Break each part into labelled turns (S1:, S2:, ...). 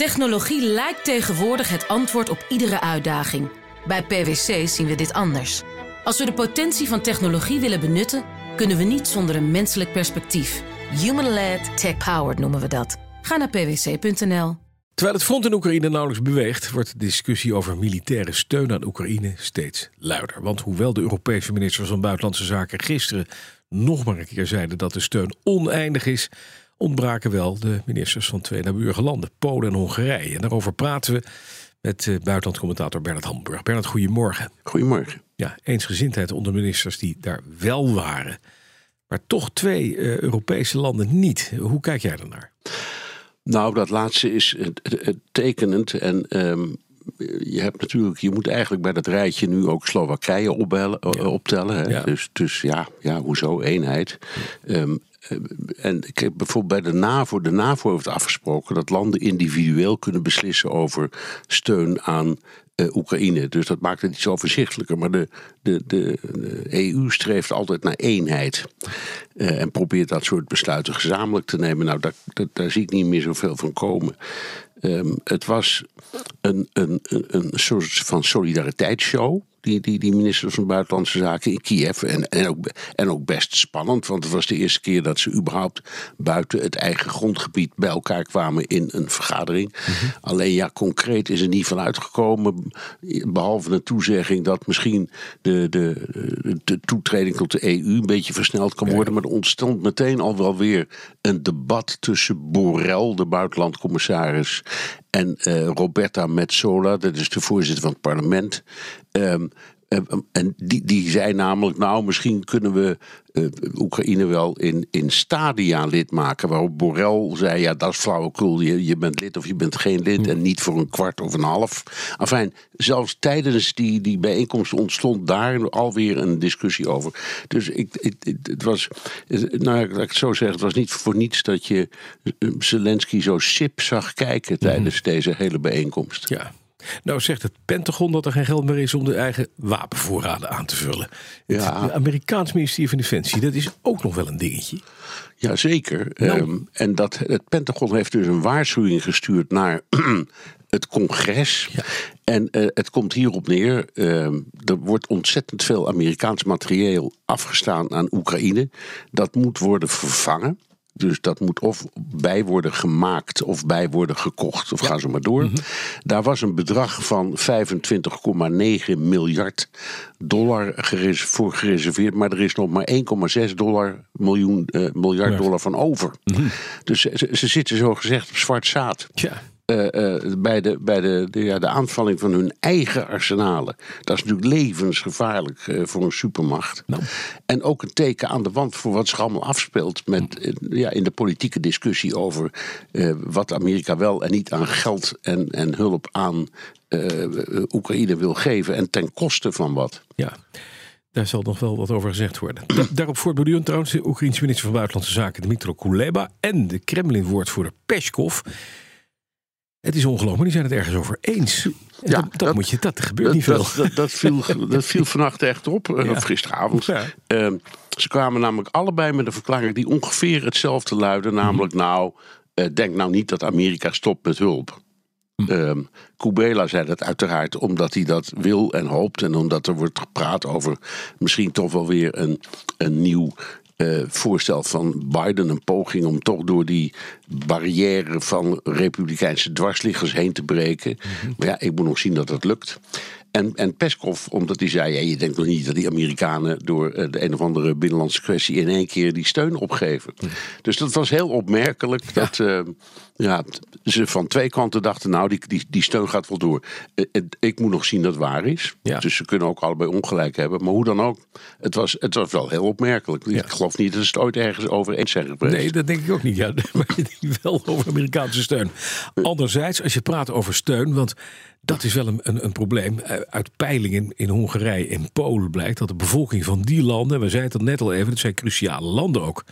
S1: Technologie lijkt tegenwoordig het antwoord op iedere uitdaging. Bij PwC zien we dit anders. Als we de potentie van technologie willen benutten, kunnen we niet zonder een menselijk perspectief. Human-led, tech-powered noemen we dat. Ga naar pwc.nl.
S2: Terwijl het front in Oekraïne nauwelijks beweegt, wordt de discussie over militaire steun aan Oekraïne steeds luider. Want hoewel de Europese ministers van Buitenlandse Zaken gisteren nog maar een keer zeiden dat de steun oneindig is, ontbraken wel de ministers van twee naburige landen, Polen en Hongarije. En daarover praten we met uh, buitenlandcommentator Bernard Hamburg. Bernard, goedemorgen.
S3: Goedemorgen.
S2: Ja, eensgezindheid onder ministers die daar wel waren, maar toch twee uh, Europese landen niet. Hoe kijk jij daarnaar?
S3: Nou, dat laatste is tekenend. En um, je hebt natuurlijk, je moet eigenlijk bij dat rijtje nu ook Slowakije opbellen, ja. optellen. Hè? Ja. Dus, dus ja, ja, hoezo eenheid? Ja. Um, en ik heb bijvoorbeeld bij de NAVO, de NAVO heeft afgesproken dat landen individueel kunnen beslissen over steun aan Oekraïne. Dus dat maakt het iets overzichtelijker. Maar de, de, de, de EU streeft altijd naar eenheid. Uh, en probeert dat soort besluiten gezamenlijk te nemen. Nou, daar, daar, daar zie ik niet meer zoveel van komen. Um, het was een, een, een, soort van solidariteitsshow die, die, die minister van Buitenlandse Zaken in Kiev. En, en, ook, en ook best spannend, want het was de eerste keer dat ze überhaupt buiten het eigen grondgebied bij elkaar kwamen in een vergadering. Mm -hmm. Alleen ja, concreet is er niet van uitgekomen, behalve een toezegging dat misschien de, de, de toetreding tot de EU een beetje versneld kan worden. Ja. Maar er ontstond meteen al wel weer een debat tussen Borrell, de buitenlandcommissaris, en uh, Roberta Metsola, dat is de voorzitter van het parlement. Um, en die, die zei namelijk, nou, misschien kunnen we uh, Oekraïne wel in, in stadia lid maken. Waarop Borrell zei, ja, dat is flauwekul. Je, je bent lid of je bent geen lid. En niet voor een kwart of een half. Enfin, zelfs tijdens die, die bijeenkomst ontstond daar alweer een discussie over. Dus ik, het, het was, nou, laat ik het zo zeggen, het was niet voor niets dat je Zelensky zo sip zag kijken tijdens mm. deze hele bijeenkomst.
S2: Ja. Nou zegt het Pentagon dat er geen geld meer is om de eigen wapenvoorraden aan te vullen. Ja. Het Amerikaans ministerie van Defensie, dat is ook nog wel een dingetje.
S3: Jazeker. Nou. Um, en dat, het Pentagon heeft dus een waarschuwing gestuurd naar het congres. Ja. En uh, het komt hierop neer. Uh, er wordt ontzettend veel Amerikaans materieel afgestaan aan Oekraïne. Dat moet worden vervangen. Dus dat moet of bij worden gemaakt of bij worden gekocht. Of ja. gaan ze maar door. Mm -hmm. Daar was een bedrag van 25,9 miljard dollar voor gereserveerd. Maar er is nog maar 1,6 dollar miljoen, uh, miljard dollar van over. Mm -hmm. Dus ze, ze, zitten zo gezegd op zwart zaad.
S2: Ja.
S3: Uh, uh, bij, de, bij de, de, ja, de aanvalling van hun eigen arsenalen. Dat is natuurlijk levensgevaarlijk uh, voor een supermacht.
S2: Nou.
S3: En ook een teken aan de wand voor wat zich allemaal afspeelt met, ja, in de politieke discussie over wat Amerika wel en niet aan geld en, en hulp aan Oekraïne wil geven. En ten koste van wat.
S2: Ja. Daar zal nog wel wat over gezegd worden. Da daarop voortborduren trouwens de Oekraïense minister van Buitenlandse Zaken Dmitro Kuleba en de Kremlin-woordvoerder Peskov. Het is ongelooflijk, maar die zijn het ergens over eens. Ja, dat, dat, moet je, dat gebeurt
S3: dat,
S2: niet veel.
S3: Dat, dat, viel, dat viel vannacht echt op, ja. of gisteravond. Ja. Uh, ze kwamen namelijk allebei met een verklaring die ongeveer hetzelfde luidde. Namelijk, mm. nou, uh, denk nou niet dat Amerika stopt met hulp. Um, Kubela zei dat uiteraard omdat hij dat wil en hoopt. En omdat er wordt gepraat over misschien toch wel weer een, een nieuw uh, voorstel van Biden, een poging om toch door die barrière van republikeinse dwarsliggers heen te breken. Mm -hmm. Maar ja, ik moet nog zien dat dat lukt. En, en Peskov, omdat hij zei: ja, je denkt nog niet dat die Amerikanen door de een of andere binnenlandse kwestie in één keer die steun opgeven. Dus dat was heel opmerkelijk ja. dat uh, ja, ze van twee kanten dachten: nou, die, die, die steun gaat wel door. Ik moet nog zien dat het waar is. Dus ze kunnen ook allebei ongelijk hebben. Maar hoe dan ook, het was, het was wel heel opmerkelijk. Ik geloof niet dat ze het ooit ergens over eens zijn geweest.
S2: Nee, dat denk ik ook niet. Ja, maar je denkt wel over Amerikaanse steun. Anderzijds, als je praat over steun, want dat is wel een, een, een, probleem. Uit peilingen in Hongarije en Polen blijkt dat de bevolking van die landen, we zeiden het net al even, het zijn cruciale landen ook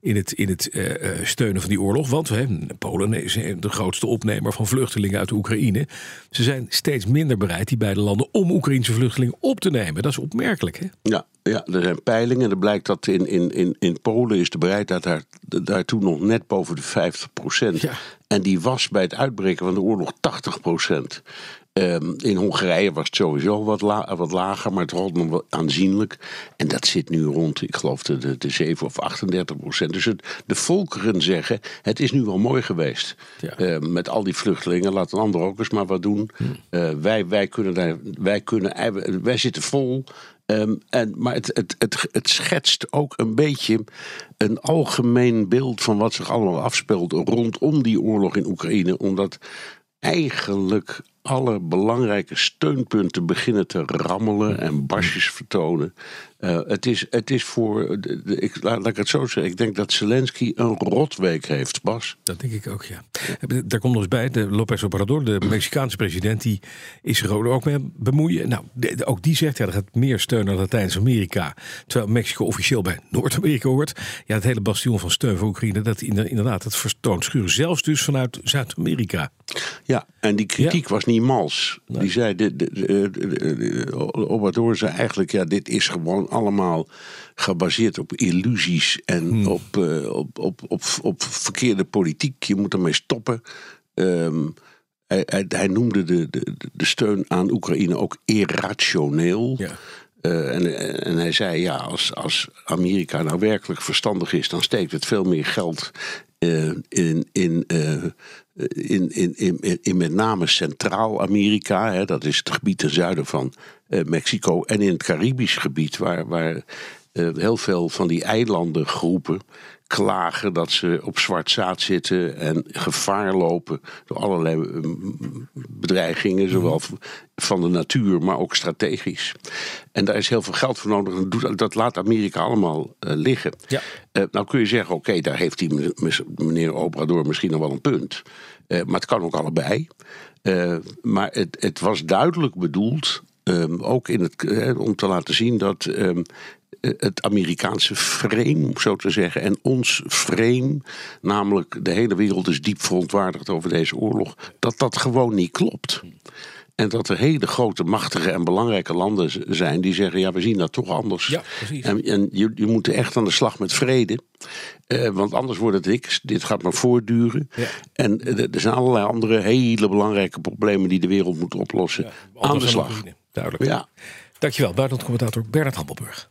S2: in het, in het uh, steunen van die oorlog. Want hè, Polen is de grootste opnemer van vluchtelingen uit de Oekraïne. Ze zijn steeds minder bereid, die beide landen, om Oekraïnse vluchtelingen op te nemen. Dat is opmerkelijk. Hè?
S3: Ja, Ja, er zijn peilingen. En er blijkt dat in, in, in, in Polen is de bereidheid daar, daartoe nog net boven de 50 procent. Ja. En die was bij het uitbreken van de oorlog 80 procent. Ehm, in Hongarije was het sowieso wat, wat lager, maar het rolt nog wel aanzienlijk. En dat zit nu rond, ik geloof, de, de, 7 of 38 procent. Dus het, de volkeren zeggen: het is nu wel mooi geweest. Ehm, met al die vluchtelingen, laat een ander ook eens maar wat doen. Hm. Uh, wij, wij, kunnen daar, wij, kunnen, wij zitten vol. Ehm, en, maar het, het, het, het schetst ook een beetje een algemeen beeld van wat zich allemaal afspeelt rondom die oorlog in Oekraïne. Omdat eigenlijk alle belangrijke steunpunten beginnen te rammelen en basjes vertonen. Uh, het, is, het is voor, de, ik, laat, ik het zo zeggen, ik denk dat Zelensky een rotweek heeft, Bas.
S2: Dat denk ik ook, ja. Daar komt nog eens bij, de López Obrador, de Mexicaanse president, die is zich er ook mee bemoeien. Nou, ook die zegt, ja, er gaat meer steun naar Latijns-Amerika, terwijl Mexico officieel bij Noord-Amerika hoort. Ja, het hele bastion van steun voor Oekraïne, dat inderdaad, het vertoont schuren, zelfs dus vanuit Zuid-Amerika.
S3: Ja, en die kritiek was niet mals. Die zei, de, de, de, Obrador zei eigenlijk, ja, dit is gewoon allemaal gebaseerd op illusies en hmm. op, uh, op, op, op, op verkeerde politiek. Je moet ermee stoppen. Um, hij, hij, hij, noemde de, de, de steun aan Oekraïne ook irrationeel. Ja. Uh, en, en, hij zei, ja, als, als Amerika nou werkelijk verstandig is, dan steekt het veel meer geld in, in in, in, in, in met name Centraal-Amerika, dat is het gebied ten zuiden van uh, Mexico, en in het Caribisch gebied, waar, waar heel veel van die eilandengroepen klagen dat ze op zwart zaad zitten en gevaar lopen door allerlei eh, bedreigingen, mhm. zowel van de natuur, maar ook strategisch. En daar is heel veel geld voor nodig. En dat laat Amerika allemaal uh, liggen. Ja. Uh, nou kun je zeggen, oké, daar heeft die meneer Obrador misschien nog wel een punt. Uh, maar het kan ook allebei. maar het, het, was duidelijk bedoeld, um, ook in het, om te laten zien dat um, het Amerikaanse frame, zo te zeggen, en ons frame, namelijk de hele wereld is diep verontwaardigd over deze oorlog, dat dat gewoon niet klopt. En dat er hele grote, machtige en belangrijke landen zijn die zeggen: ja, we zien dat toch anders. Ja, precies. En, en je, je moet echt aan de slag met vrede. Eh, want anders wordt het niks. Dit gaat maar voortduren. Ja. En eh, er zijn allerlei andere hele belangrijke problemen die de wereld moet oplossen. Ja, aan de slag.
S2: Duidelijk. Ja. Dankjewel, buitenlandcommentator Bernard Hammelburg.